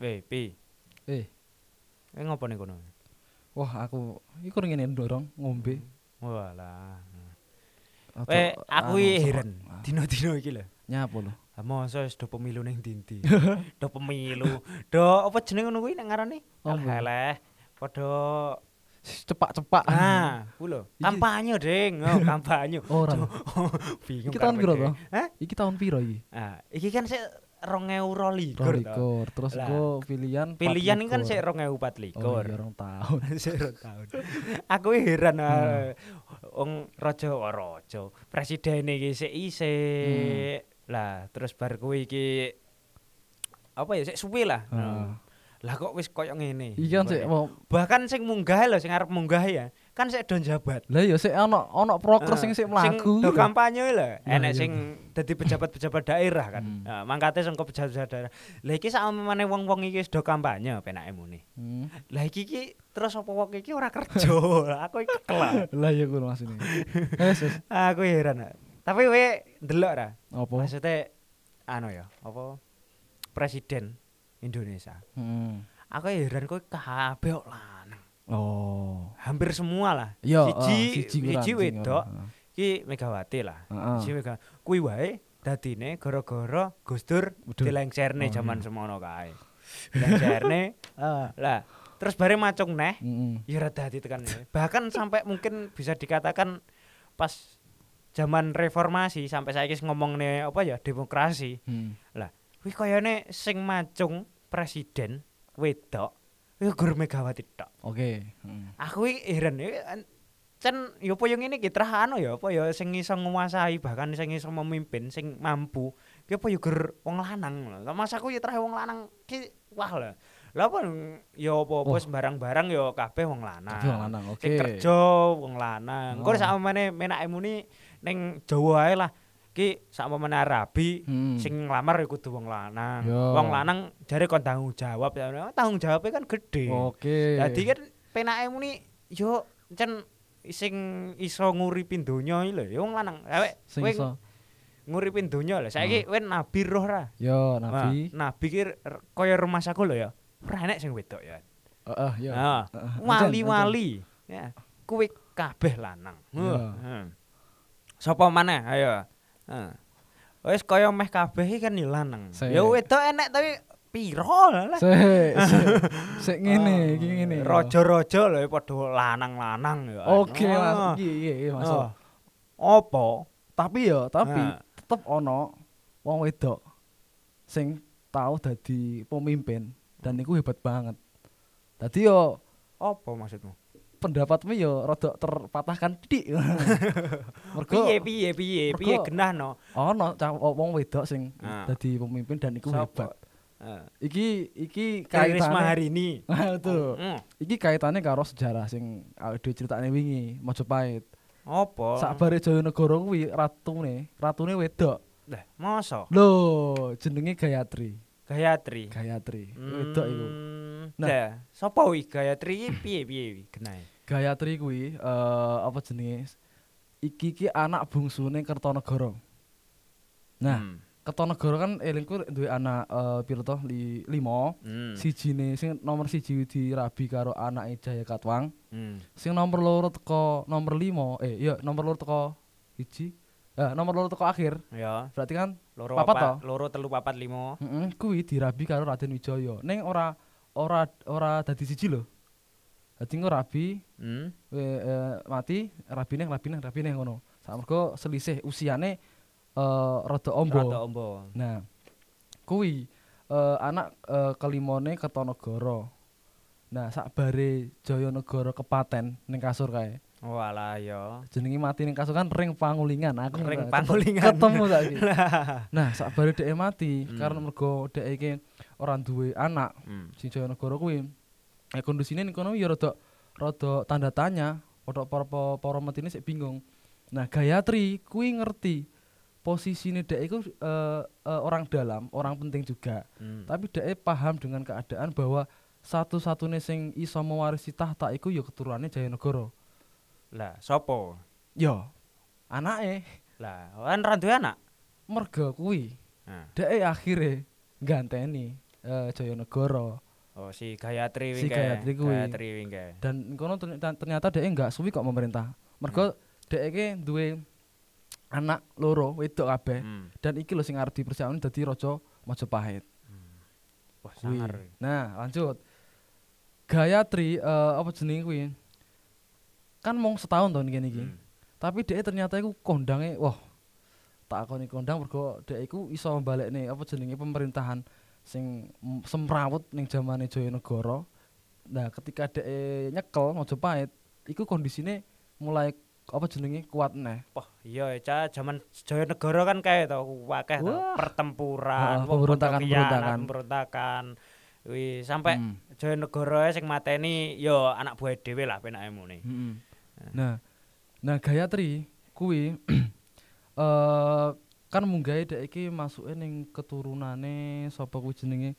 Eh, pi. Eh, Eh ngopo ning kono? wah aku iku ngene ndorong ngombe. Walah. Atau- Eh, aku anu, iki heran. ah, Dino-dino iki lho. Nyapa lho? Ah, Masa wis do pemilu ning ndi do pemilu. Do apa jeneng ngono kuwi nek ngarani? Apa? Alah, padha Cepak-cepak. ah, ku lho. Kampanye, Ding. Oh, kampanye. Ora. Bingung. Iki tahun piro to? Hah? Iki tahun piro iki? Ah, iki kan sik 2022 to. Rolikur. Terus Lah. engko pilihan Pilihan ini kan 24. sik Oh, 2024. iya, rong tahun. Sik rong tahun. Aku heran Hmm. ah, wong raja oh, raja. Presiden iki sik isik. Lah, terus bar kuwi iki apa ya sik suwe lah. Heeh. Lah kok wis koyo ngene. Iki kan sik bahkan sing munggah lho sing arep munggah ya kan sik do njabat Lah ya sik ana ana proker sing sik mlaku. do lho. kampanye lho Nah, enek iya. sing dadi pejabat-pejabat daerah kan Hmm. nah, mangkate sangka pejabat daerah lah iki sakmene wong-wong iki wis do kampanye penake muni Hmm. lah iki iki terus apa wong iki ora kerja aku iki kelak Lah ya kuwi maksudnya. Wes. aku heran tapi we ndelok ra Apa? maksudnya anu ya apa presiden Indonesia Hmm. aku heran kok kabeh lanang Oh. hampir semua lah Iya, siji ah, siji wedok ora. iki Megawati lah Heeh. siji Mega kuwi wae dadine gara-gara Gus Dur Waduh. dilengcerne Oh, jaman iya. semono kae dilengcerne Ah. lah terus bare macung neh Heeh. ya ora dadi tekan bahkan sampai mungkin bisa dikatakan pas zaman reformasi sampai saiki ngomong apa ya demokrasi Hmm. kuwi kayane sing macung presiden wedok ya Gur Megawati tok Oke. Heeh. aku iki heran ya an- Cen yo apa yang ini kita anu ya apa ya sing iso nguasai bahkan sing iso memimpin sing mampu ki apa yo ger wong lanang lho. Mas aku ya trah wong lanang ki wah lah. Lah apa yo apa-apa Wah. sembarang-barang yo kabeh wong lanang. Kabeh wong lanang, oke. kerja wong lanang. Oh. sak meneh menake muni ning Jawa ae lah. Ki sak meneh rabi Hmm. sing nglamar ya kudu wong lanang. Yo. Wong lanang jare kon tanggung jawab ya. Tanggung jawabnya kan gede. Oke. Dadi kan penake muni yo encen sing iso nguripin donya iki lho ya wong lanang. Awek sing kowe iso. nguripin donya lho. Saiki kowe nabi roh ra. Yo nabi. nabi ki kaya rumah saku lho ya. Ora enek sing wedok ya. Heeh, yo. Nah, Heeh. wali-wali. Ya, kuwi kabeh lanang. Heeh. Sapa maneh? Ayo. Heeh. Wis kaya meh kabeh iki kan ya lanang. Ya wedok enek tapi piro lah. Sik, sik. Ngene, iki ngene. yo. Raja-raja lho padha lanang-lanang ya. Oke, Oh. Iki iki masuk. Oh. Apa? Tapi yo, tapi Nah. tetep ono wong wedok sing tau dadi pemimpin dan iku hebat banget. Dadi yo Apa maksudmu? Pendapatmu yo rada terpatahkan titik. Mergo Piye piye piye piye genah no. ono wong wedok sing Ah. dadi pemimpin dan iku hebat. Heeh. Iki iki kaitane hari ini. Nah, itu. Hmm. Iki kaitane karo sejarah sing awake dhewe critakne wingi, Majapahit. Apa? Sakbare Jayanegara kuwi ratune, ratune wedok. Lah, masa? Lho, jenenge Gayatri. Gayatri. Gayatri. Wedok iku. Nah. Lah, sapa wi Gayatri iki piye piye? Gayatri kuwi eh apa jenenge? Iki ki anak bungsune Kertanegara. Nah, Hmm. Kertanegara kan elingku duwe anak piro to? Li, limo. Hmm. Sijine sing nomor siji dirabi karo anake Jaya Katwang. Hmm. Sing nomor loro teko nomor limo, eh iya nomor loro teko siji. Eh nomor loro teko akhir. Ya, Berarti kan loro Papat toh? loro telu papat limo. heeh kuwi dirabi karo Raden Wijaya. Ning ora ora ora dadi siji lho. Dadi engko rabi Hmm. we, eh, mati rabine rabine rabine ngono. Samerga selisih usiane eh rada ombo. Rada ombo. Nah, kuwi eh, anak eh, kelimone Kertanegara. Nah, sakbare Jayanegara kepaten ning kasur kae. Walah ya. Jenenge mati ning kasur kan ring pangulingan. Aku Ring Pangulingan. Ketemu saiki. nah, sakbare dhek mati Hmm. karena mergo dhek iki ora duwe anak Hmm. sing Jayanegara kuwi. Eh kondisine ning kono ya rada rada tanda tanya, padha para para, metine sik bingung. Nah, Gayatri kuwi ngerti posisine dhek iku eh, eh, orang dalam, orang penting juga. Hmm. Tapi dhek paham dengan keadaan bahwa satu-satunya sing iso mewarisi tahta iku ya keturunane Jayanegara. Lah, sapa? Ya, anake Lah, kan ra duwe anak. merga kuwi Nah. dhek akhire ganteni eh, Jayanegara. Oh, si Gayatri Si wingi. Gayatri kuwi. Gayatri wingi. Dan kono ternyata, dhek enggak suwi kok pemerintah. Mergo dhek iki duwe anak loro wedok kabeh. Hmm. Dan iki lho sing arep dipersiapkan dadi raja Majapahit. Wah, Kuwi. sangar. Nah, lanjut. Gayatri eh, apa jenenge kuwi? Kan mung setahun to niki niki. Hmm. Tapi dhek ternyata iku kondange wah. Tak akoni kondang mergo dhek iku iso mbalekne apa jenenge pemerintahan sing semrawut ning zamane Jayanegara. Nah, ketika dhek nyekel Majapahit, iku kondisine mulai apa jenenge kuat neh. Wah, iya ca zaman Jayanegara kan akeh to Wah. pertempuran, wong pemberontakan- pemberontakan. pemberontakan. Wi sampai Hmm. Jayanegara sing mateni yo anak buah dhewe lah penake mune. Mm-mm. Nah, nah Gayatri kuwi eh kan munggahe dhek iki masuke ning keturunane sapa kuwi jenenge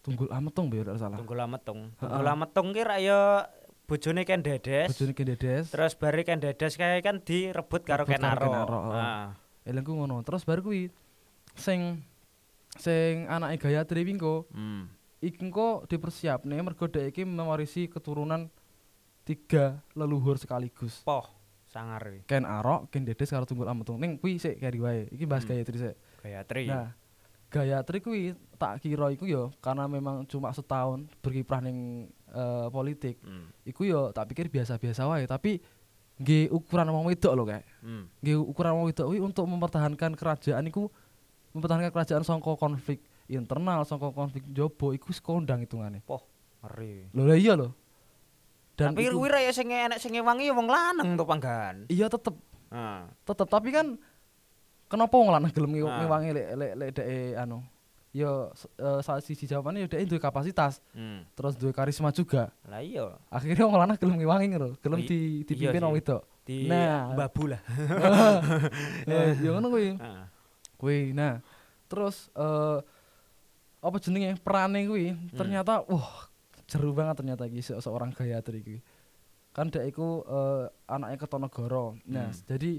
Tunggul Ametung ya salah. Tunggul Ametung. Tunggul Ametung ki yo bojone Ken Dedes. Bojone Ki Dedes. Terus bari Ken Dedes kae kan direbut karo Kenaro. Kenaro, heeh. Heeh. Elengku ngono. Terus bar kuwi sing sing anake Gayatri wingko Hmm. iki engko dipersiapne mergo dhek iki mewarisi keturunan tiga leluhur sekaligus. Poh sangar wi. Ken Arok, Ken Dedes karo Tunggul Ametung. Ning kuwi sik kari wae. Iki bahas Hmm. Gayatri sik. Gayatri. Nah, Gayatri kuwi tak kira iku ya karena memang cuma setahun berkiprah ning eh, politik. Hmm. Iku ya tak pikir biasa-biasa wae, tapi nggih ukuran wong wedok lho kayak. Hmm. Nggih ukuran wong wedok kuwi untuk mempertahankan kerajaan iku mempertahankan kerajaan sangka konflik internal, sangka konflik jobo iku sekondang hitungane. Ngeri. Lho lah iya lho. Dan Tapi iku- kuwi ra ya sing enek sing ngewangi ya wong lanang to panggan. iya tetep Heeh. tetep tapi kan kenapa wong lanang gelem ngew- ngewangi lek lek lek dhek anu ya s- eh, salah sisi jawabannya ya dhek duwe kapasitas Hmm. terus duwe karisma juga Lah iya akhirnya wong lanang gelem ngewangi lho gelem di iya dipimpin wong wedok di Nah. babu lah. Eh, ya ngono kuwi kuwi nah terus eh apa jenenge perane kuwi Hmm. ternyata wah jeru banget ternyata iki se- seorang Gayatri kuwi kan dek iku eh, anaknya Kertonegoro nah Hmm. jadi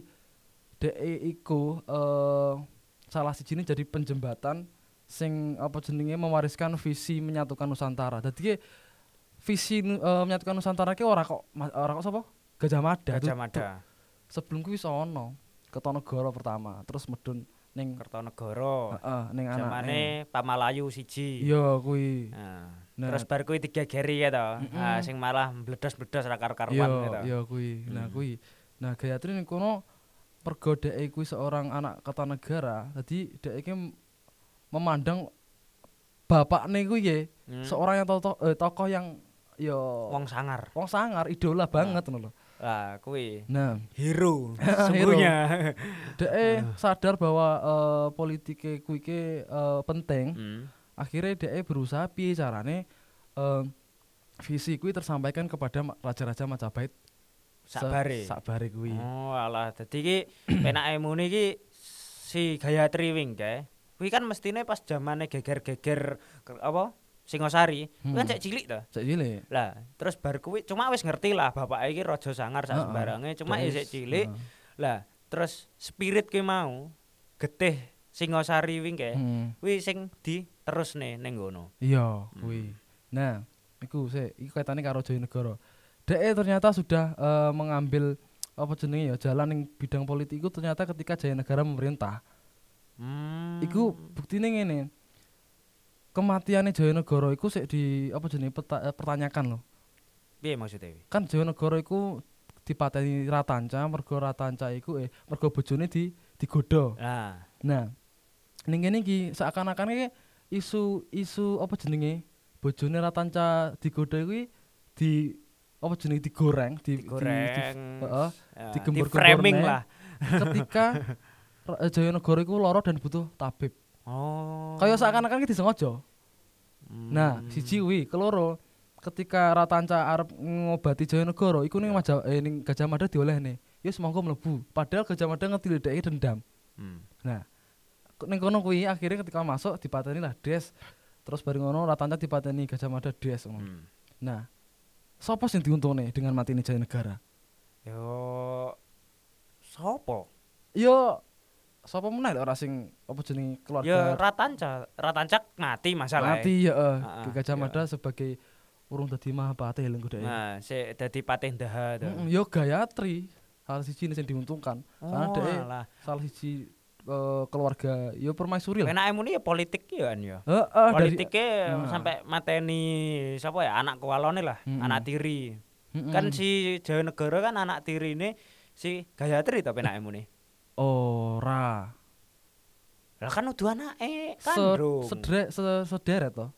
dek iku eh salah siji ini jadi penjembatan sing apa jenenge mewariskan visi menyatukan Nusantara. Dadi ki visi eh, menyatukan Nusantara ki ora kok ora kok sapa? Gajah Mada. Gajah Mada, sebelum kuwi sono Kertonegoro pertama. Terus medun ning Kertonegoro. heeh ning anake Pamalayu siji. iya kuwi Nah, Nah. terus bar kuwi digageri ya to. Ah, sing malah mbledos-mbledos ra karo-karuan iya gitu. iya kuwi nah Hmm. kuwi nah Gayatri ning kono mergo dhek kuwi seorang anak Kertanegara dadi dhek iki memandang bapakne kuwi ya Hmm. seorang yang tokoh eh, tokoh yang ya wong sangar. wong sangar idola banget ngono lho Lah, kuwi nah hero Hero. sungguhnya. dhek sadar bahwa eh, politike kuwi ki eh, penting Hmm. akhirnya dhek berusaha piye carane eh, visi kuwi tersampaikan kepada raja-raja Majapahit Sakbare. sakbare kuwi Oh, alah. Dadi ki penake muni ki si Gayatri wing kae. Kuwi kan mestine pas zamane geger-geger ke- apa? Singosari, kan Hmm. cek cilik to. Cek cilik. Lah, terus bar kuwi cuma wis ngerti lah bapake iki raja sangar sak sembarange, cuma isik is- cilik. Lah, terus spirit ki mau getih Singosari wing kae. Hmm. Kuwi sing diterusne ning ngono. Iya, Hmm. kuwi. Nah, iku sik, iku kaitane karo Jayanegara. Dhek ternyata sudah eh, mengambil apa jenenge ya jalan ning bidang politik iku ternyata ketika Jayanegara memerintah. Hmm. Iku buktine ngene. Kematiannya Jayanegara iku sik di apa jenenge peta- eh, pertanyakan loh. piye maksudnya? Kan Jayanegara iku dipateni Ratanca mergo Ratanca iku eh mergo bojone di digodha. Nah, Nah, ning kene iki seakan-akan iki isu isu apa jenenge bojone Ratanca digodha kuwi di apa jenenge digoreng, di di- digoreng. di- ya, digembur-gembur di-framing neh. lah. ketika eh, Jayanegara iku lara dan butuh tabib. Oh. Kaya seakan-akan iki disengaja. Nah, Hmm. siji kuwi, keloro ketika Ratanca arep ngobati Jayanegara iku ning Maja eh, ning Gajah Mada diolehne. Ya semongko mlebu. Padahal Gajah Mada ngerti dhek dendam. Hmm. Nah, ning kono kuwi akhirnya ketika masuk dipateni lah Des. Terus bareng ngono Ratanca dipateni Gajah Mada Des ngono. Hmm. Nah, sapa sing diuntune dengan mati ini Jayanegara? Yo sopo? Yo sapa meneh ora sing apa jenenge Ya keluarga Ratanca, Ratanca mati masalah. mati ya heeh. Heeh, Ki Gajah. Mada sebagai urung dadi Mahapati lho dhek. Nah, sik dadi patih Daha to. Heeh, yo Gayatri salah siji sing diuntungkan karena Oh, dhek alah. salah siji eh, keluarga yo permaisuri lah. Penake muni ya politik ya kan ya. Heeh, Politiknya Nah. sampai mateni siapa ya anak kualone lah, Mm-mm. anak tiri. Mm-mm. Kan si Jawa Negara kan anak tiri ini si Gayatri to penake muni. Ora Lah kan udah anake Se- kandung. sedre se- sederet to.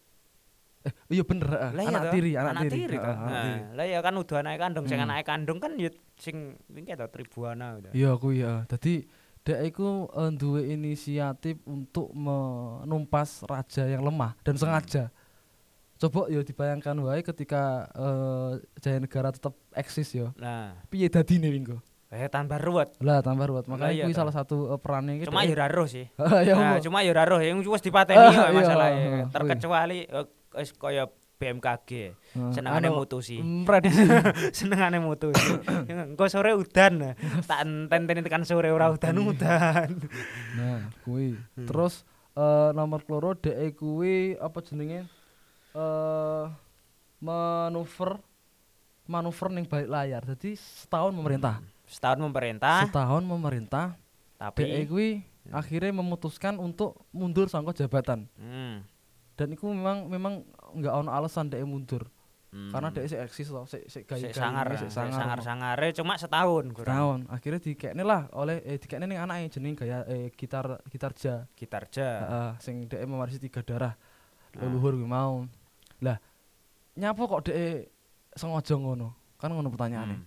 Eh, iya bener heeh. Lah iya anak toh, tiri, anak, anak tiri. toh. anak Nah, tiri. Lah ya kan udah anake kandung, sing Hmm. anake kandung kan ya sing iki to Tribuana udah. Iya kuwi ya. Dadi dek iku eh, duwe inisiatif untuk menumpas raja yang lemah dan sengaja. Coba yo dibayangkan wae ketika eh, Jaya Negara tetap eksis yo. Nah, Piye dadine Wingko? Eh tambah ruwet. Lah tambah ruwet. Makanya iya kuwi salah satu eh, perannya iki. Cuma ya ora roh sih. ya Nah, cuma ya ora roh yang wis dipateni Ah, kok iya, masalahnya. heeh, Terkecuali eh, wis kaya BMKG. Eh, Senengane mutusi. prediksi. Senengane mutusi. Engko sore udan. Tak enteni tekan sore ora udan-udan. Nah, kuwi. Hmm. Terus eh, nomor keloro dhek kuwi apa jenenge? Eh manuver manuver ning balik layar. Jadi setahun memerintah. Setahun pemerintah, Setahun memerintah, tapi kuwi akhirnya memutuskan untuk mundur sangka jabatan. hmm, Dan itu memang memang nggak ono alasan dhek mundur. hmm. Karena dhek sik eksis loh, sik sik gaya Sik sangar, sik sik sangar. sangar-sangare cuma setahun kurang. Setahun. Akhirnya dikekne lah oleh eh dikekne ning anake jeneng gaya eh, gitar gitarja. Gitarja. Heeh, sing dhek mewarisi tiga darah Ah. leluhur kuwi mau. Lah, nyapa kok dhek sengaja ngono? Kan ngono pertanyaane. Hmm.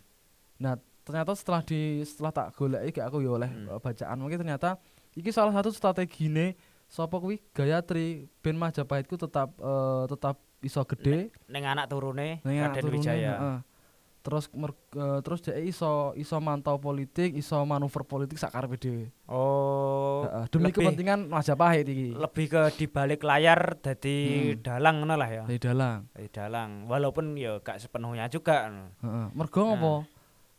Nah, ternyata setelah di setelah tak goleki gak aku ya oleh Hmm. eh, bacaan mungkin ternyata iki salah satu strategine sapa kuwi Gayatri ben Majapahitku tetap eh, tetap iso gede Ning anak turune ning anak Raden turune, Wijaya. heeh. Terus mer- eh, terus dhek iso iso mantau politik, iso manuver politik sak karepe dhewe. Oh, Heeh, demi lebih- kepentingan Majapahit iki. lebih ke di balik layar dadi Hmm. dalang ngono lah ya. Dari dalang. Dadi dalang. Walaupun ya gak sepenuhnya juga. Heeh. Mergo Nah. ngopo?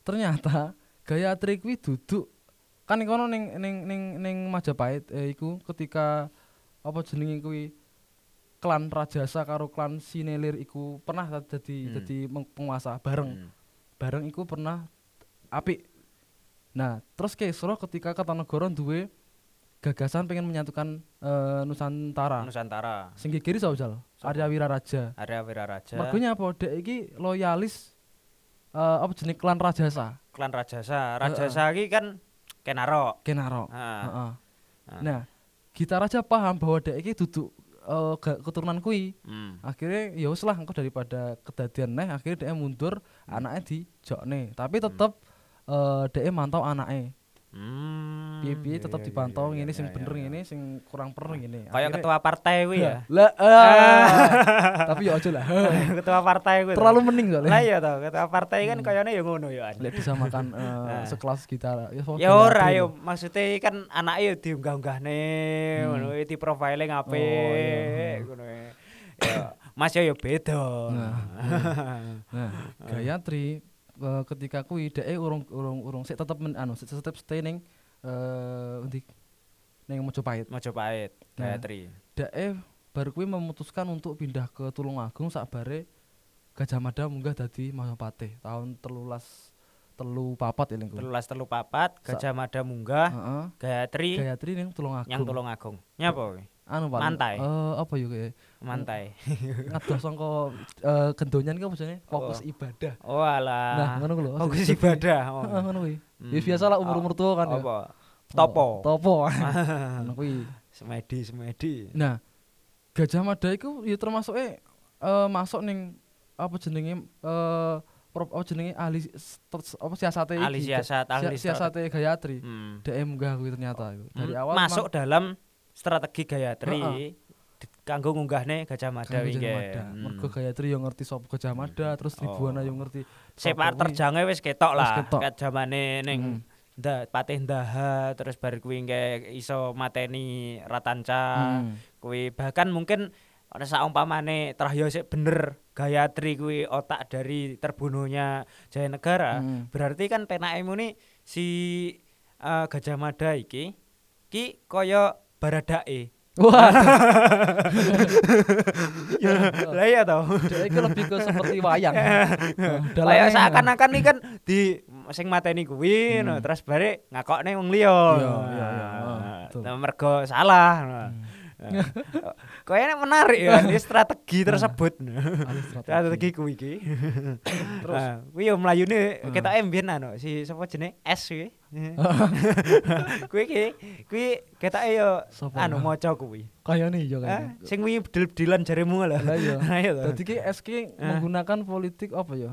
Ternyata Gayatri kuwi duduk kan kono ning ning ning ning Majapahit eh, iku ketika apa jenenge kuwi klan Rajasa karo klan Sinelir iku pernah dadi Hmm. meng- penguasa bareng. Hmm. Bareng iku pernah apik. Nah, terus Kesro ketika Kertanegara duwe gagasan pengen menyatukan eh, Nusantara. Nusantara. Sing kiri sapa Jal? Sapa? Arya Wiraraja. Arya Wiraraja. Mergonya apa? Dek iki loyalis eh apa jenis klan Rajasa, klan Rajasa. Rajasa iki kan Kenaro. Kenaro. Heeh. Heeh. Heeh. Nah, kita raja paham bahwa dek iki duduk ga- keturunan kui. Hmm. Akhirnya ya wis lah engko daripada kedadian neh akhirnya dia mundur anaknya dijokne. Tapi tetep eh dia mantau anaknya. Hmm. Piye-piye iya, tetep iya, dipantau iya, ngene iya, sing iya, bener iya. ngene sing kurang perlu ngene. Kayak ketua partai kuwi ya. Lah, ah. tapi ya aja lah. ketua partai kuwi. Terlalu mending Lah soalnya. iya to, ketua partai kan Hmm. kayaknya ya ngono ya. Lek disamakan eh, Nah. sekelas kita ya Ya ora yo maksudnya kan anake yo diunggah-unggahne Hmm. ngono di profiling apik Oh, iya. ngono ya. Ya, Mas yo yo beda. Nah, Nah, Gayatri eh, ketika kuwi dhek urung urung urung sik tetep men, anu sik tetep stay ning eh endi ning Mojopahit. Mojopahit, Nah. Gayatri. Dhek baru kuwi memutuskan untuk pindah ke Tulungagung sakbare Gajah Mada munggah dadi Mahapatih tahun telulas telu papat eling kuwi. Telulas telu papat, Gajah Mada munggah, Heeh. Gayatri Gayatri ning Tulungagung. yang Tulungagung. Nyapa kuwi? Anu paling Mantai. eh, apa yo kayak Mantai. ngadoh sangka eh gendonyan ki apa jenenge? Fokus Oh. ibadah. Oh alah. Nah, ngono ku lho. Fokus ibadah. Oh. Heeh, ngono kuwi. Ya Hmm. biasa lah umur-umur tua kan ya. Apa? Topo. Oh, Topo. Ngono kuwi. Semedi, semedi. Nah, Gajah Mada iku ya termasuk eh eh, masuk ning apa jenenge eh pro- apa jenenge ahli apa siasate iki. Ahli siasat, ahli Si- siasate Gayatri. Hmm. Dhek munggah kuwi ternyata iku. Dari Hmm, awal masuk dalam strategi Gayatri di- kanggo ngunggahne Gajah Mada. Mada. Hmm. Mergo Gayatri yo ngerti sapa Gajah Mada, terus Tribuana Oh. yo ngerti kuwi. terjange wis ketok lah. Kat zamane ning Hmm. nda patih ndaha terus bar kuwi iso mateni Ratanca. Hmm. Kuwi bahkan mungkin ana saumpamane Trahya sik bener Gayatri kuwi otak dari terbunuhnya Jaya Negara. Hmm. Berarti kan penake muni si eh, Gajah Mada iki ki kaya baradae. Wah, Lah iya toh. dhek iki lebih ke seperti wayang. Kayak dalane- seakan-akan nih kan di sing mateni kuwi Hmm. no, terus bare ngakokne wong liya. Iya, iya, iya. Ah, Nah, mergo salah. Hmm. Kayaknya menarik ya ini strategi tersebut. Alih strategi kuwi iki. Terus? Nah, kuwi yo mlayune ketok embien anu si sapa jenenge S kuwi. kuwi iki kuwi ketoke yo anu maca kuwi. kayane iya Ah, kayane. sing kuwi bedel-bedelan jaremu lah. Lah iya. Nah. Dadi ki SK Ah. menggunakan politik apa ya?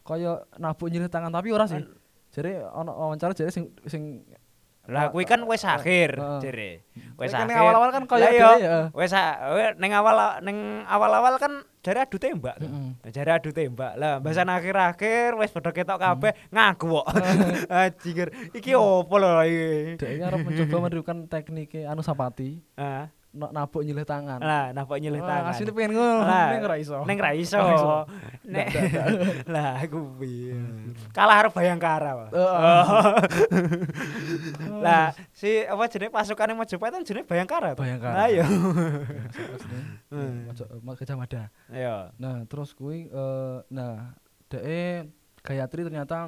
Kaya nabuk nyilih tangan tapi ora sih. Jadi wawancara jadi sing sing Lah kuwi kan wis akhir Heeh. jere. Wis akhir. ning awal-awal kan kaya Lah iya, ya. Wis ning awal ning awal-awal kan jare adu tembak. Heeh. Jare adu tembak. Lah bahasan akhir-akhir wis padha ketok kabeh ngaku kok. Anjir, iki opo lho iki? Dhek arep mencoba menirukan teknik anu Sapati, Ah, nabuk nyilih tangan. lah nampak nyilih Wah, tangan. Asline pengen ngono, Lah, ning ora iso. Ning. Ora iso. Nek Ndak, ndak, ndak. lah kuwi. Kalah harus bayangkara, Pak. Lah, si apa jenenge pasukane Majapahit kan jenenge Bayangkara. Bayangkara. Lah iya. Hmm. Gajah Mada. Iya. Nah, terus kuwi eh nah, dhek Gayatri ternyata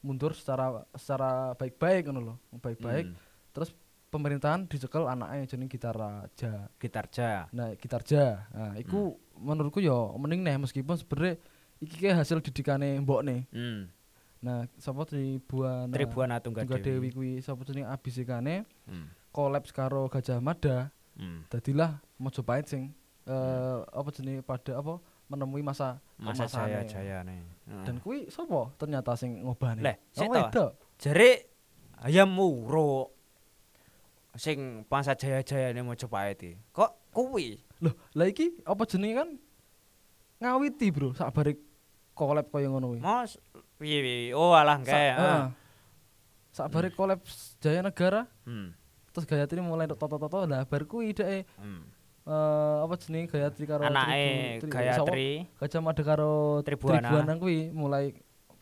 mundur secara secara baik-baik ngono lho, baik-baik. Hmm. Terus pemerintahan dicekel anaknya jeneng Gitarja. Gitar ja. Nah, Gitarja. Nah, iku menurutku ya mending nih meskipun sebenarnya iki ki hasil didikane mbokne. Hmm. Nah, sapa Tribuana Tribuana Tunggal Tunggadewi kuwi sapa jeneng abisikane Hmm. kolaps karo Gajah Mada. Hmm. Dadilah Mojopahit sing eh apa jenenge pada apa menemui masa Masa kemasannya. jaya-jaya nih. Dan kuwi sapa ternyata sing ngobani? Leh, oh, jare ayam muro sing masa jaya-jaya nih Majapahit iki. Kok kuwi? Loh, lah iki apa jenenge kan ngawiti, Bro, sak bare kolab kaya ngono kuwi. Mas piye piye? Oh alah kayak. heeh. Sak bare kolab Jaya Negara Hmm. terus Gayatri mulai toto-toto lah bar kuwi dhek Hmm. eh apa jenenge Gayatri karo Anake Gayatri. Gajah Mada karo Tribuana. Tribuana kuwi mulai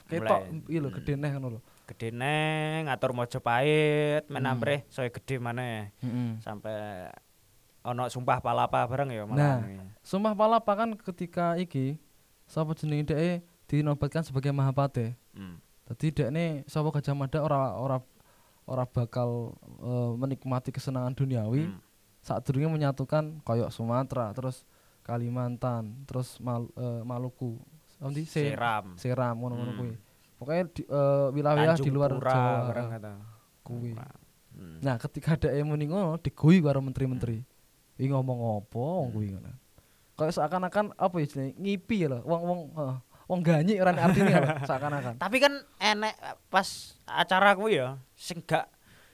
ketok Mulai. iya lho Hmm. gede neh ngono lho. Gede neh ngatur Majapahit, Hmm. menampreh saya gede maneh Heeh. sampai ono sumpah palapa bareng ya Nah. malah. ini. Sumpah Palapa kan ketika iki sapa jenenge dhek dinobatkan sebagai Mahapate. Hmm. Dadi dekne sapa Gajah Mada ora ora ora bakal eh, menikmati kesenangan duniawi Hmm. sadurunge menyatukan koyok Sumatera, terus Kalimantan, terus Mal- eh, Maluku. Se- Seram. Seram ngono-ngono Hmm. kuwi. Pokoknya di, eh, wilayah di Tanjung luar Pura Jawa. kata. kuwi. Hmm. Nah, ketika ada yang muni ngono digui karo menteri-menteri. Iki ngomong apa wong kuwi ngono. Kayak seakan-akan apa ya ngipi ya lho, wong-wong heeh, wong ganyi ora lho, seakan-akan. Tapi kan enek pas acara kuwi ya sing gak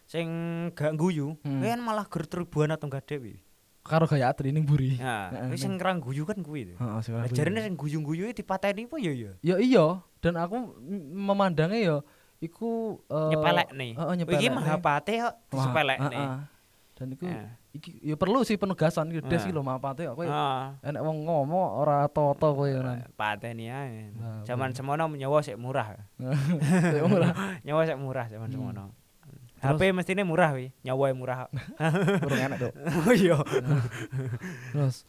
sing gak guyu, Hmm. kan malah ger Tribuana Tunggadewi. Karo Gayatri ning mburi. Nah, kuwi sing kerang guyu kan kuwi. itu. Heeh, sing rapi. jarene sing guyu-guyu dipateni apa ya ya? Ya iya, dan aku memandangnya ya iku eh, Nyepelekne. heeh, Iki nyepelekne. Mahapate kok disepelekne. heeh. Dan iku Heeh. iki ya perlu sih penegasan iki des Nah. iki lho Mahapate kok Heeh. enek wong ngomong ora toto kowe ngono. Pateni ae. Nah, Zaman semono nyawa sik murah. Ya ora Nyawa sik murah zaman Hmm. semono. Terus- HP mestine murah wi, nyawa murah. kurang enak dok. Oh iya. Terus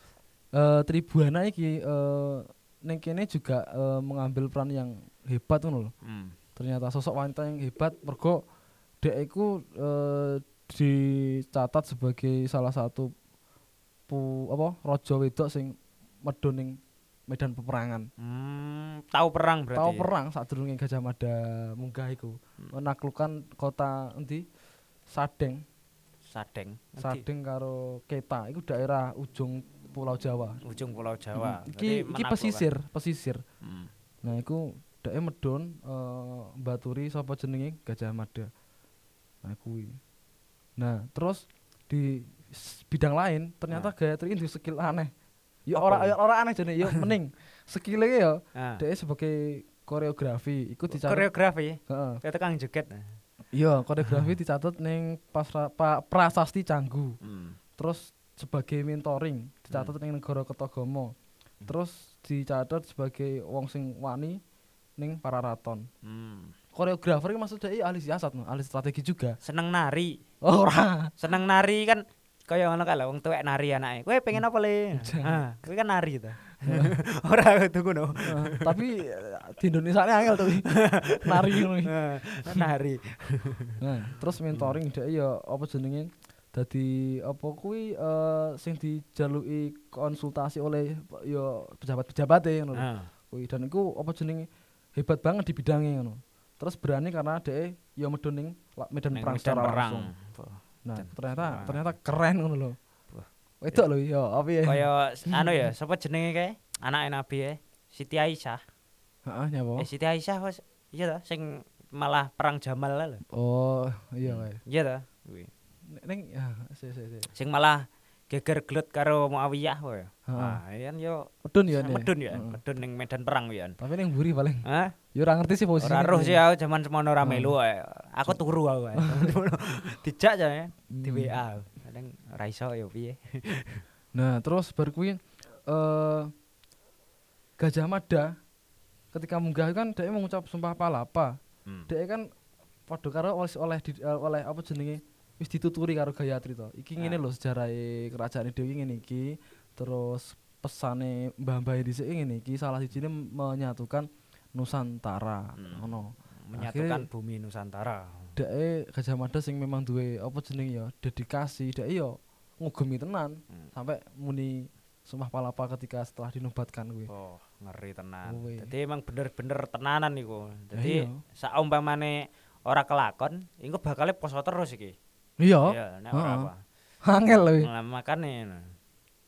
eh Tribuana iki kene juga eh, mengambil peran yang hebat ngono lho. Hmm. Ternyata sosok wanita yang hebat mergo dek iku eh, dicatat sebagai salah satu pu apa raja wedok sing medhun ning medan peperangan. Hmm, tahu perang berarti. Tahu perang sadurunge Gajah Mada munggah iku Hmm. menaklukkan kota endi Sadeng. Sadeng. Nanti Sadeng karo Keta iku daerah ujung Pulau Jawa. ujung Pulau Jawa. Mm, Berarti Iki iki pesisir, pesisir. Hmm. Nah, iku dhek medon eh mbaturi sapa jenenge Gajah Mada. Nah, kuwi. Nah, terus di bidang lain ternyata Gayatri ini skill aneh. Ya Apa ora kuwi? ya ora aneh jane, ya mending. Skillnya ya Ah. dhek sebagai koreografi iku dicatat Koreografi, heeh. kayak tukang joget. Iya, koreografi dicatat ning pas pa, prasasti Canggu. Hmm. Terus sebagai mentoring dicatat ning negara Ketagama. Hmm. Terus dicatat sebagai wong sing wani ning Pararaton. Hmm. Koreografer iki maksudnya iya ahli siasat, ahli strategi juga. Seneng nari. Ora. Seneng nari kan kaya ngono kae lho wong tuwek nari anake. Kowe pengen apa le? Ah, kowe kan nari to. Ora kudu ngono. Eh, tapi eh, di Indonesia ini angel tuh nari ngono iki. Ah, nari. Nah, terus mentoring dhek ya apa jenenge dadi apa kuwi eh, sing dijaluki konsultasi oleh ya pejabat-pejabat ngono. lho. Ah. Kuwi dan iku apa jenenge hebat banget di bidangnya ngono. Terus berani karena dhek ya medun ning medan perang secara langsung. Nah, ternyata ternyata keren ngono lho. Wedok lho ya, apa ya? Kaya anu ya, sapa jenenge kae? Anake Nabi ya. Siti Aisyah. Heeh, nyapa? Eh Siti Aisyah wis iya ta sing malah perang Jamal lho. Oh, iya kae. Iya ta? Kuwi. Ning ya, si. Sing malah geger gelut karo Muawiyah kowe. Heeh. Ah, yan yo Medun ya nih. medun ya, Heeh. medun ning medan perang yan. Tapi ning mburi paling. Hah? Ya ora ngerti sih posisi. Ora roh sih aku jaman semono ora melu ae. Aku turu aku ae. Dijak jane di Hmm. WA. Kadang ora iso yo piye. Nah, terus bar kuwi eh Gajah Mada ketika munggah kan dia mengucap sumpah palapa. Hmm. Dia kan padha karo oleh oleh di- eh, oleh apa jenenge wis dituturi karo Gayatri to. Iki ngene Ah. lho sejarahe kerajaan Dewi ngene iki. Terus pesane Mbah-mbah dhisik ngene iki salah sijine menyatukan Nusantara. Hmm. Ngono. Menyatukan bumi Nusantara. Dek Gajah Mada sing memang duwe apa jenenge ya dedikasi, dek yo ngugemi tenan Hmm. sampai muni sumpah palapa ketika setelah dinobatkan kuwi. Oh, ngeri tenan. Kuwi. Jadi emang bener-bener tenanan iku. Jadi iya. saumpamane ora kelakon, iku bakal poso terus iki. Iya. Iya, nek ora apa. Angel lho. Nah, makane.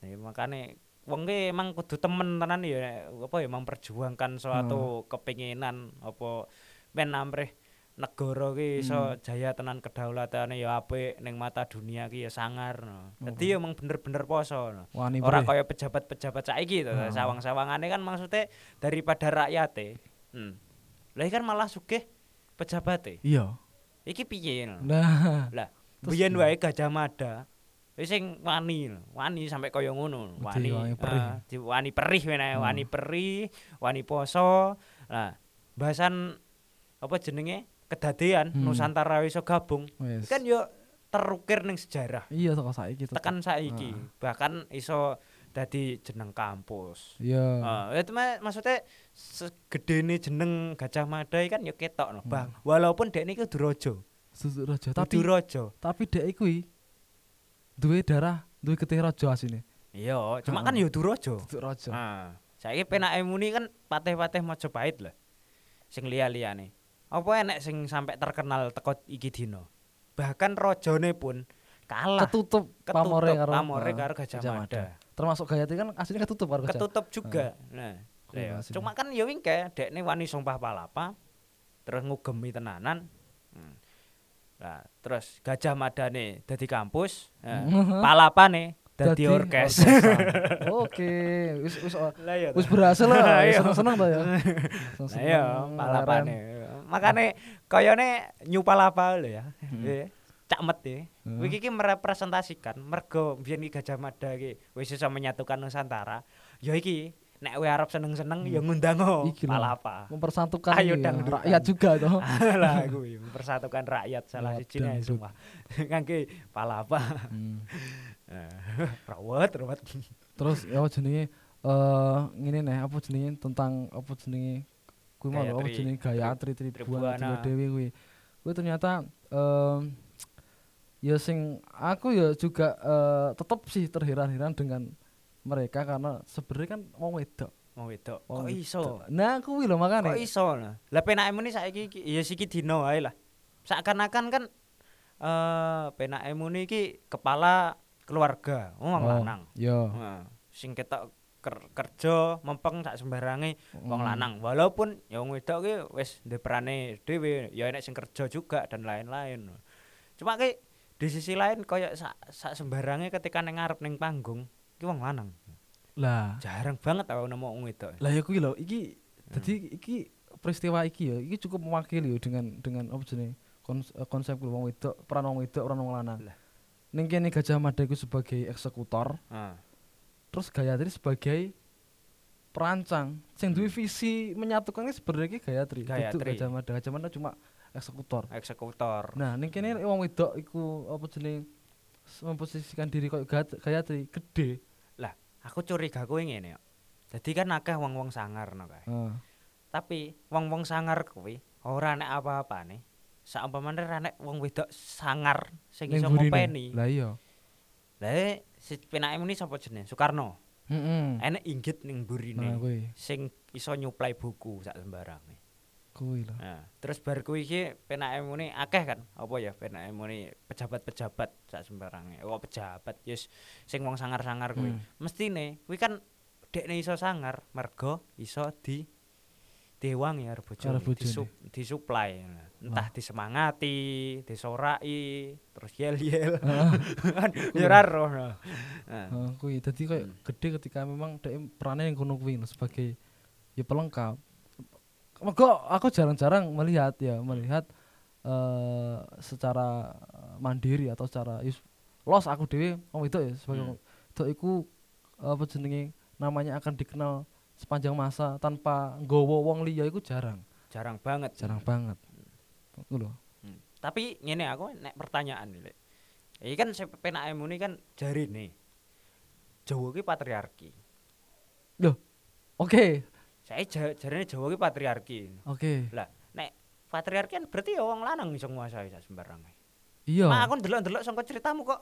Ya, makane wong ki emang kudu temen tenan ya apa ya memperjuangkan suatu kepinginan apa men amrih negara ki iso Hmm. jaya tenan kedaulatane ya apik ning mata dunia ki ya sangar no. Dadi ya emang bener-bener poso no. Ora kaya pejabat-pejabat saiki to, Heeh. sawang-sawangane kan maksudnya daripada rakyate. Hmm. Lah kan malah sugih pejabate. Iya. Iki piye? no? Nah, Lah, biyen wae Gajah Mada. Wis sing wani, wani sampai kaya ngono, wani. wani perih. ah, di wani perih Hmm. wani perih, wani poso. Lah, bahasan apa jenenge? Kedadean Hmm. Nusantara iso gabung. wis. Kan yo terukir ning sejarah. Iya teko saiki tetep. Tekan saiki, Ah. bahkan iso dadi jeneng kampus. Iya. Ah, itu mah maksudnya segedene jeneng Gajah Mada kan ya ketok no. Hmm. Bang, walaupun dek niki Duraja. Susu raja tapi Duraja. tapi dek kuwi duwe darah, duwe getih raja asine. Iya, cuma Heeh. kan ya Duraja. Duduk raja. Nah, saiki penake muni kan patih-patih Majapahit lah. Sing liya-liyane. Apa enek sing sampai terkenal teko iki dina? Bahkan rajane pun kalah Ketutup, ketutup pamore karo pamore ah, karo Gajah Mada. Termasuk Gayatri kan aslinya ketutup karo Gajah. Ketutup juga. Nah, iya. aslinya. cuma kan ya wingke dekne wani sumpah palapa terus ngugemi tenanan. Hmm. Nah, terus Gajah Madane dadi kampus, nah, Mhm. palapane dadi Dadi orkes. Oke, wis wis Lah iya. wis berhasil lah. Iya. Seneng-seneng ta ya. Seneng-seneng, iya, palapane. Makane kayane nyu palapa lho ya. Hmm. Iya. Cakmet ya. Hmm. Iki iki merepresentasikan mergo biyen Gajah Mada iki wis iso menyatukan Nusantara. Ya iki nek kowe arep seneng-seneng ya ngundang Hmm. Iki lho. palapa. mempersatukan Ayo ya, rakyat juga toh. lah kuwi mempersatukan rakyat salah Ya, siji nih semua. Ngangge palapa. Hmm. rawat, rawat. Terus ya apa jenenge eh ngene nih apa jenenge tentang apa jenenge kuwi mau apa jenenge Gayatri Tribuana. Tribuana Dewi kuwi. Kuwi ternyata em ya sing aku ya juga eh, tetep sih terheran-heran dengan mereka karena sebenarnya kan wong wedok. Mau wedok. Kok iso? Nah, kuwi lho makane. Kok iso lah. Lah penake muni saiki iki ya siki dino wae lah. Seakan-akan kan eh penake muni iki kepala keluarga, wong Oh, lanang. Iya. Nah, sing ketok ker- kerja mempeng sak sembarange wong Hmm. lanang. Walaupun ya wong wedok ki wis ndek perane dhewe, ya enek sing kerja juga dan lain-lain. Cuma ki di sisi lain koyo sak, sak sembarange ketika ning ngarep ning panggung ki wong lanang. Lah, Jarang banget aku nemu wong wedok. lah ya kuwi lho iki dadi iki peristiwa iki ya iki cukup mewakili ya dengan dengan apa jenenge kons- eh, konsep wong wedok, peran wong wedok, peran wong lanang. Lah. Ning kene Gajah Mada iku sebagai eksekutor, Heeh. terus Gayatri sebagai perancang sing duwe visi menyatukan sebenarnya iki Gayatri. Gayatri. Gajah Mada. Gajah Mada cuma eksekutor. eksekutor. Nah, ning kene wong wedok iku apa jenenge memposisikan diri Gat- Gayatri gede. Aku curiga kuwi ngene yo. Dadi kan akeh wong-wong sangar no kae. Heeh. Tapi wong-wong sangar kuwi ora nek apa-apane. Saumpamane ra nek wong wedok sangar sing iso ngopeni. Lah iya. Lah eh, si penake muni sapa jenenge? Soekarno. Heeh. Enek inggit ning Nah, burine kuwi. sing iso nyuplai buku sak sembarange. Kuwi lho. Nah, terus bar kuwi iki penake muni akeh kan? Apa ya penake muni pejabat-pejabat sak sembarange. Oh, pejabat yes sing wong sangar-sangar kuwi. Hmm. Mestine kuwi kan dekne iso sangar mergo iso di bojone, Karo bojone. disup, disuplai. Entah disemangati, disorai, terus yel-yel. Kan ya roh. Nah. Heeh, kuwi dadi koyo Hmm. gede ketika memang dhek perannya yang kono kuwi sebagai ya pelengkap. Mergo aku jarang-jarang melihat ya, melihat eh secara mandiri atau secara yus, los aku dhewe wong wedok ya sebagai Hmm. wedok iku apa jenenge namanya akan dikenal sepanjang masa tanpa nggawa wong liya iku jarang, Jarang banget. jarang banget. Lho. Hmm. Tapi ngene aku nek pertanyaan nih. Iki kan penake muni kan jarine Jawa ki patriarki. Oke, Saya ja, jarine Jawa ki patriarki. oke. Lah, nek patriarki kan berarti ya wong lanang iso nguasai sak sembarange. Iya. Mak aku ndelok-ndelok sangka ceritamu kok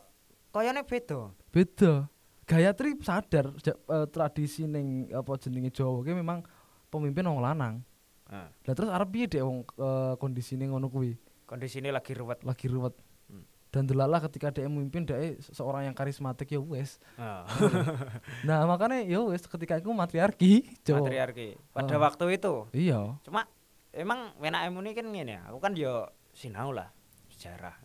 kayane beda. beda Gayatri sadar eh, tradisi ning apa jenenge Jawa ki memang pemimpin wong lanang Heeh. lah terus arep piye dek wong eh, kondisine ngono kuwi Kondisine lagi ruwet. lagi ruwet. Dan delalah ketika dia memimpin dia seorang yang karismatik ya wes Heeh. nah makanya ya wes ketika itu matriarki Jawa patriarki. Pada Oh. waktu itu. iya Cuma emang wenake muni kan ngene, aku kan yo sinau lah sejarah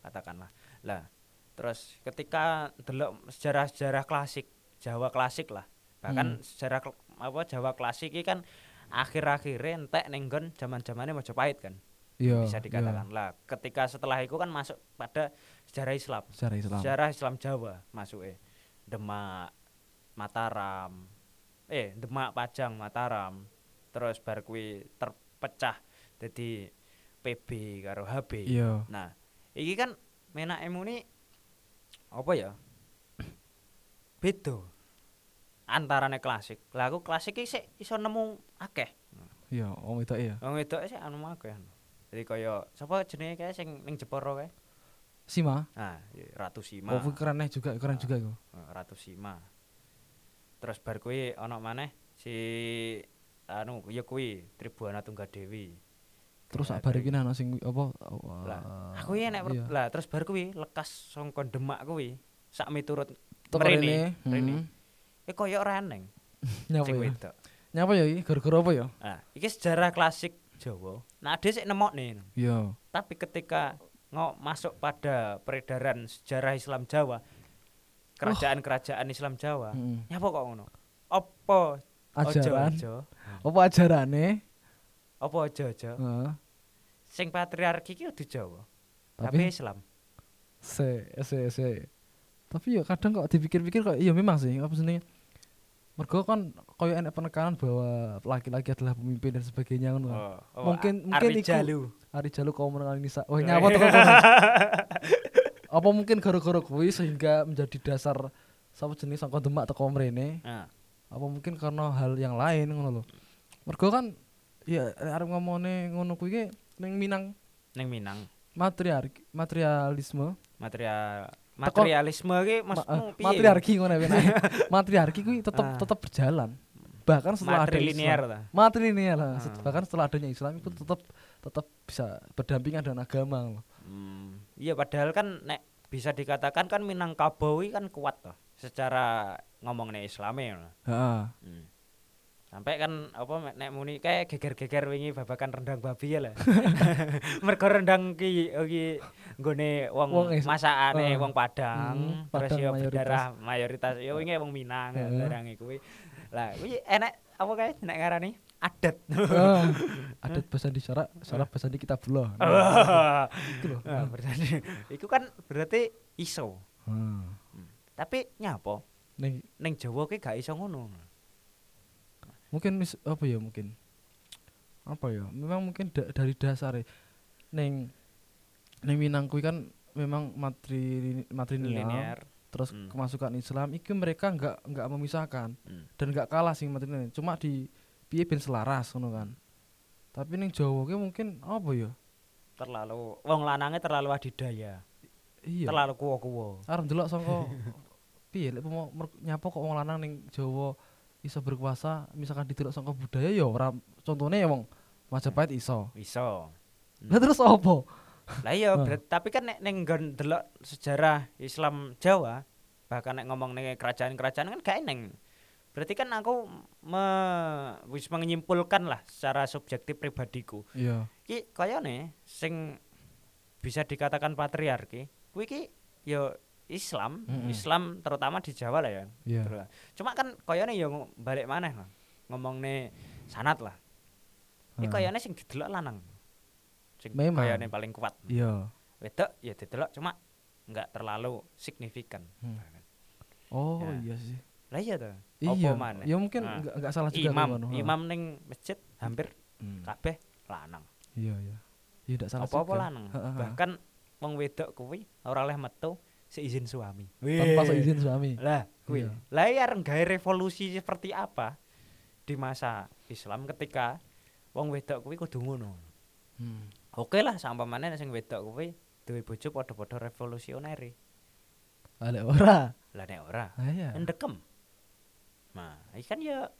katakanlah. Lah, terus ketika delok sejarah-sejarah klasik, Jawa klasik lah. Bahkan Hmm. sejarah apa Jawa klasik iki kan akhir-akhirnya entek ning nggon zaman-zamane Majapahit kan. Iya bisa dikatakan. Lah, ketika setelah itu kan masuk pada sejarah Islam. iya. secara Islam Sejarah Islam Jawa masuknya. Demak, Mataram. Eh, Demak, Pajang, Mataram. Terus bar kuwi terpecah jadi PB karo HB. iya Nah, iki kan menake muni apa ya? Beda. Antarane klasik. Lah aku klasik iki sik iso nemu akeh. iya wong itu iya Wong wedok sik anu akeh. Jadi kaya sapa jenenge kae sing ning Jepara kae? Sima Nah, iya, Ratu Sima. oh keren juga keren Ah. juga iku Eh, Ratu Sima. Terus bar kuwi ana maneh si anu ya kuwi Tribuana Tunggadewi. terus Gayatri. bar iki nang sing apa Lah, eh, Aku ya nek iya. lah terus bar kuwi lekas sangka Demak kuwi sak miturut mrene, rene, mrene. hmm. eh koyo reneng nyapa sing ya nyapa ya iki gara-gara apa ya Nah, iki sejarah klasik Jawa. Nah, ade sik nemokne. iya Tapi ketika ngo masuk pada peredaran sejarah Islam Jawa, kerajaan-kerajaan Islam Jawa, heeh nyapa kok ngono? Apa ajaran ojo-ojo? apa ajarane Apa ojo-ojo? Heeh. Sing patriarki ki kudu Jawa, tapi, tapi Islam. se se se tapi ya kadang kok dipikir-pikir kok iya memang sih apa sih mergo kan koyo enek penekanan bahwa laki-laki adalah pemimpin dan sebagainya kan. Oh, oh, Mungkin- mungkin Ari Jalu. Ari Jalu kaum mengenal nisa wah nyapa tuh apa mungkin gara-gara kuwi sehingga menjadi dasar sapa jenis sangka demak teko mrene Nah, apa mungkin karena hal yang lain ngono lho mergo kan ya arep ngomongne ngono kuwi ning Minang ning Minang. matriarki materialisme Material materialisme ki Ma- maksudmu eh, piye? matriarki ngono ya matriarki kuwi tetep Ah. tetep berjalan bahkan setelah ada Matrilinear Islam ta. matrilinear lah Ah. bahkan setelah adanya Islam itu tetap tetap bisa berdampingan dengan agama loh. Hmm, iya padahal kan nek bisa dikatakan kan Minangkabau iki kan kuat toh secara ngomongnya Islame ngono. Heeh. Hmm. Sampai kan apa nek muni kayak geger-geger wingi babakan rendang babi ya lah. Mergo rendang ki iki nggone wong, Wong is- masakane eh, wong Padang, hmm, terus mayoritas. berdarah mayoritas ya wingi wong Minang Heeh. barang kuwi. Lah kuwi enek apa kae nek ngarani adat. Heeh. Adat bahasa di syarak, syarak bahasa di kitab Allah. Itu loh. Ah, berarti iku kan berarti iso. Hmm. Tapi nyapa Ning ning Jawa ki gak iso ngono. mungkin mis- apa ya mungkin apa ya memang mungkin da- dari dasar ning ning Minang kuwi kan memang matri matrilineal linear terus Hmm. kemasukan Islam iki mereka nggak nggak memisahkan Hmm. dan nggak kalah sih matrilineal. Cuma di piye ben selaras ngono kan. Tapi ning Jawa ki mungkin apa ya? Terlalu wong lanangnya terlalu adidaya. Iya. Terlalu kuwo-kuwo. Arep ndelok saka piye lek nyapa kok wong lanang ning Jawa iso berkuasa misalkan didelok saka budaya ya ora contone ya wong Majapahit iso. Iso. Lah terus apa lah iya tapi kan nek ning nggon delok sejarah Islam Jawa bahkan nek ngomong ning kerajaan-kerajaan kan gak eneng berarti kan aku me, wis menyimpulkan lah secara subjektif pribadiku. Iya. Ki kayane sing bisa dikatakan patriarki kuwi ki ya Islam Mm-mm. Islam terutama di Jawa lah ya. Iya. Terus. cuma kan kayane ya ng- balik maneh lah ngomong sanat lah. Iki Ah. kayane sing didelok lanang sing kayane paling kuat iya wedok ya didelok cuma nggak terlalu signifikan Hmm. oh Ya. iya sih lah iya tuh iya Apa maneh? ya mungkin Ah. nggak nggak salah juga imam ha. imam ning masjid hampir Hmm. kabeh lanang iya iya iya nggak salah apa-apa lanang Ha, ha, ha. bahkan wong wedok kuwi ora oleh metu seizin suami tanpa Wih. seizin suami lah kuwi Iya. lah ya gawe revolusi seperti apa di masa Islam ketika wong wedok kuwi kudu ngono Hmm. Oke lah sampamane sing wedok kuwi duwe bojo padha-padha revolusioner Ah, lek ora? Lah nek ora. Ah, iya. Ndekem. Nah iki kan ya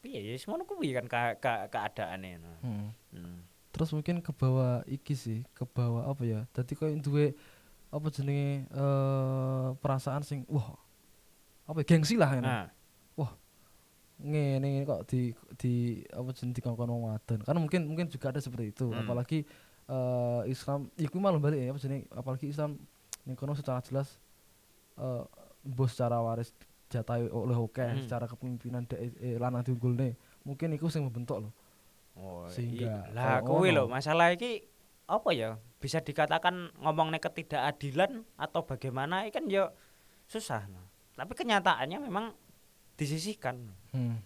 piye ya wis ngono kuwi kan ka, ka, keadaane no. Hmm. hmm. terus mungkin ke bawah iki sih ke bawah apa ya? Dadi koyo duwe apa jenenge eh perasaan sing wah apa ya, gengsi lah ini nah ngene kok di di apa jeneng dikongkon wong wadon. Kan mungkin mungkin juga ada seperti itu. Hmm. apalagi eh Islam iku malah balik ya apa jenenge apalagi Islam ning kono secara jelas eh bos secara waris jatah oleh oke Hmm. secara kepemimpinan dek eh, lanang diunggulne. Mungkin iku sing membentuk loh oh, Sehingga i- lah kuwi lho masalah iki apa ya? Bisa dikatakan ngomongnya ketidakadilan atau bagaimana iki kan ya susah tapi kenyataannya memang disisihkan. Hmm.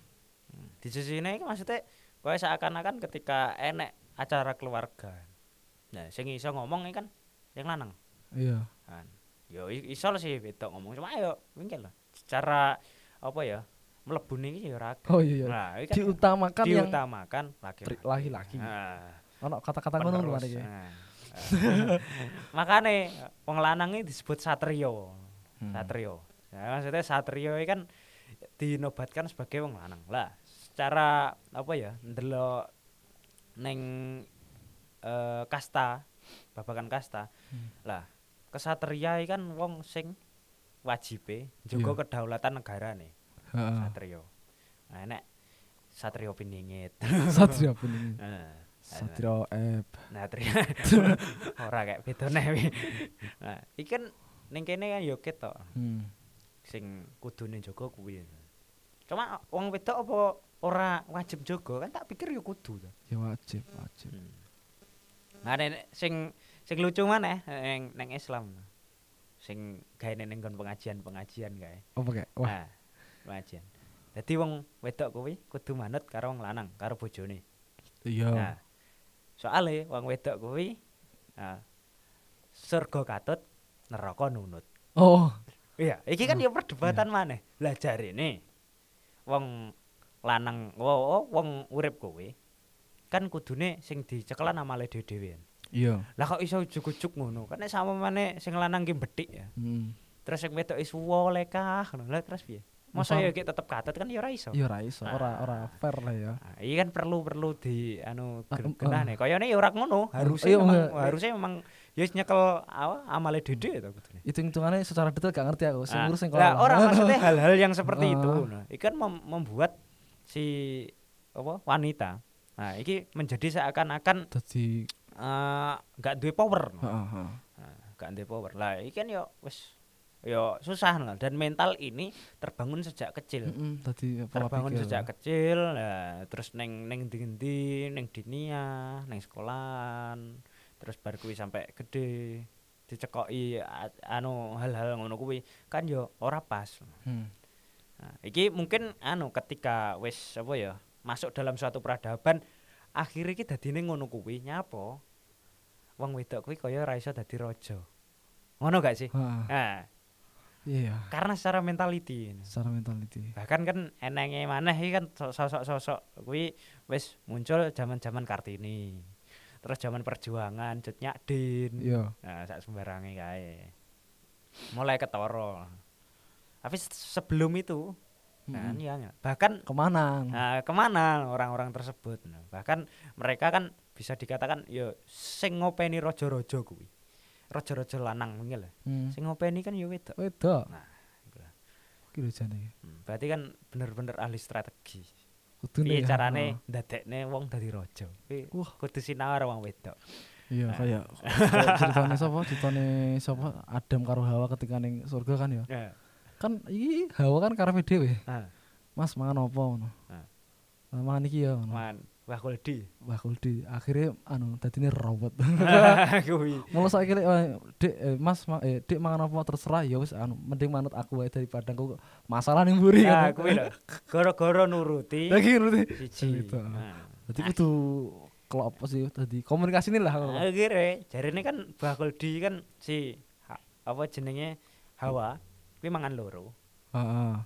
di sisi ini maksudnya kaya seakan-akan ketika enek acara keluarga. Nah sing iso ngomong iki kan yang lanang. Iya. Kan. Yo i- iso sih wedok ngomong cuma ayo mungkin lah secara apa ya mlebu iki ya akeh. oh iya, iya. nah kan diutamakan yang diutamakan laki pri- laki-laki. Nah, ono kata-kata ngono lho mari. Nah, makane wong lanang disebut satrio Hmm. satrio nah, maksudnya satrio kan dinobatkan sebagai wong lanang lah secara apa ya ndelok neng eh, kasta babakan kasta Hmm. lah kesatria kan wong sing wajibe juga Iya. kedaulatan negara nih Heeh. satrio nah enek satrio piningit Satria pun ini. nah, Satria F. nah tri- ora kayak bedone wi. nah iki kan ning kene kan yo ketok Hmm. sing kudune jaga kuwi cuma wong wedok apa ora wajib jaga kan tak pikir yo kudu to. Ya wajib, wajib. nah nek sing sing lucu maneh ning ning Islam. Sing gawe ning nggon pengajian-pengajian kae Apa kayak? Wah, nah pengajian. Dadi wong wedok kuwi kudu manut karo wong lanang karo bojone. Iya. Nah, soalnya wong wedok kuwi nah, surga katut neraka nunut. Oh, Iya, iki kan ya perdebatan maneh. Lah jarene wong lanang wo wong urip kuwi kan kudune sing dicekelan amale dhewe-dhewe. iya. Lah kok iso ujug-ujug ngono? Kan nek sama maneh sing lanang ki betik ya. Hmm. Terus sing wedok is wole kah ngono. Lah terus piye? Masa ya ki tetep katut kan ya ora iso. Iya ra iso, ora Ah. ora fair lah ya. Nah, iki kan perlu perlu di anu Ah, genah ah. nih. Kayane ya ora ngono. Harusnya iya, memang enggak. harusnya memang ya nyekel apa amale dede to kudune. Hitung-hitungannya secara detail gak ngerti aku. Sing Ah, ngurus sing lah, ora maksudnya hal-hal yang seperti itu. Ah. Nah, kan mem- membuat si apa wanita. Nah, iki menjadi seakan-akan Dadi eh, nggak duwe power. heeh. Nah, nggak duwe power. Lah, iki kan ya wis ya susah no. dan mental ini terbangun sejak kecil. Heeh, dadi pola terbangun pikir. sejak kecil lah terus neng neng endi neng dinia neng sekolahan terus bar kuwi sampai gede dicekoki anu hal-hal ngono kuwi kan yo ora pas Hmm. nah, iki mungkin anu ketika wis apa ya masuk dalam suatu peradaban akhirnya iki dadine ngono kuwi nyapa wong wedok kuwi kaya ora iso dadi raja. Ngono gak sih? Heeh. Nah, Iya, karena secara mentality. secara mentality. Bahkan kan enenge maneh iki kan so- sosok-sosok kuwi wis muncul zaman-zaman Kartini. Terus zaman perjuangan Cut Nyakdin. Iya. Nah, sak sembarange kae. Mulai ketara. Tapi se- sebelum itu, nah, Mm-mm. iya, iya. bahkan Ke mana? nah, ke mana orang-orang tersebut? Nah, bahkan mereka kan bisa dikatakan ya sing ngopeni raja-raja kuwi. Raja-raja lanang kuwi lho. Hmm. Sing ngopeni kan ya wedok. Wedok. Nah, iku lah. Kira jane. Hmm, berarti kan bener-bener ahli strategi. Kudune. Ya, carane heeh. ndadekne wong dadi raja? Kuwi Wah. kudu sinawar wong wedok. Iya, Nah. kayak ceritane sapa? Ceritane sapa? Adam karo Hawa ketika ning surga kan ya. Nah, Kan iki Hawa kan karepe dhewe. Mas mangan apa ngono. Ah. Nah, mangan iki ya ngono. Wah kuldi. Wah kuldi akhirnya anu dadine robot. Kuwi. Mula saiki lek eh, Dik eh, Mas ma- eh, Dik mangan apa terserah ya wis anu mending manut aku wae daripada aku masalah ning mburi Nah, kan. kuwi lho. Gara-gara nuruti Lagi ngerti. siji. Nah, Dadi kudu kelop apa sih tadi komunikasi ini lah. akhirnya jarine kan bakul di kan si ha- apa jenenge Hawa kuwi mangan loro. Heeh.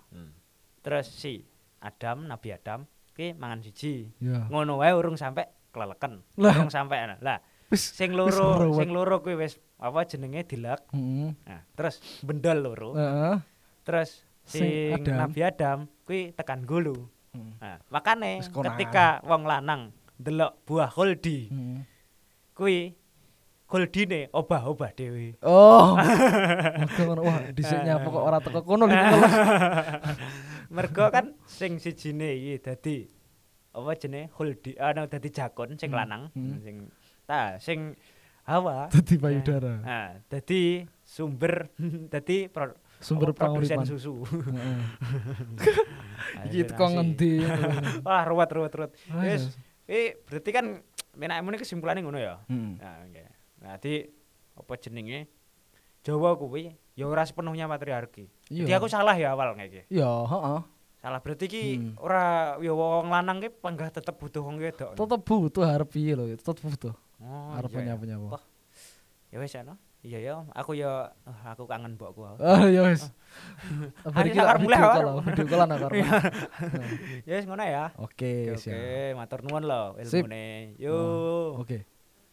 Terus si Adam, Nabi Adam kuwi mangan siji. Ya. Ngono wae urung sampe keleleken. Lah. Urung sampe ana. Lah, sing loro, sing loro kuwi wis apa jenenge dilek. Heeh. Nah, terus bendol loro. Heeh. Terus Sing sing Adam. Nabi Adam kuwi tekan gulu. Hmm. Nah, makane ketika wong lanang delok buah holdi Heeh. kuwi holdine obah-obah dhewe. Oh. Oke ngono. Wah, dhisik nyapa kok ora teko kono lho. Mergo kan sing sijine iki dadi apa jenenge? Holdi ana dadi jakun sing Hmm, lanang hmm. sing ta sing hawa. Dadi payudara. nah dadi sumber dadi Sumber panguripan. susu. Iki teko ngendi? wah ruwet ruwet ruwet. Wis, eh berarti kan menakmu ini kesimpulannya ngono ya? Heeh. nah oke. Nah, di apa jenenge? Jawa kuwi ya ora sepenuhnya patriarki jadi Iya. aku salah ya awal kayak gitu Ya, heeh. salah berarti ki Hmm. ora ya wong lanang ki panggah tetep butuh wong wedok Tetep butuh harap piye lho, tetep butuh. oh, iya, punya punya apa. Ya wis ana iya ya aku ya ah, aku kangen mbokku Ah, ya wis. Ayo, Bari sakar mulai, call, video call ana karo. ya wis ngono ya Oke, oke matur nuwun lho ilmune yo Oke.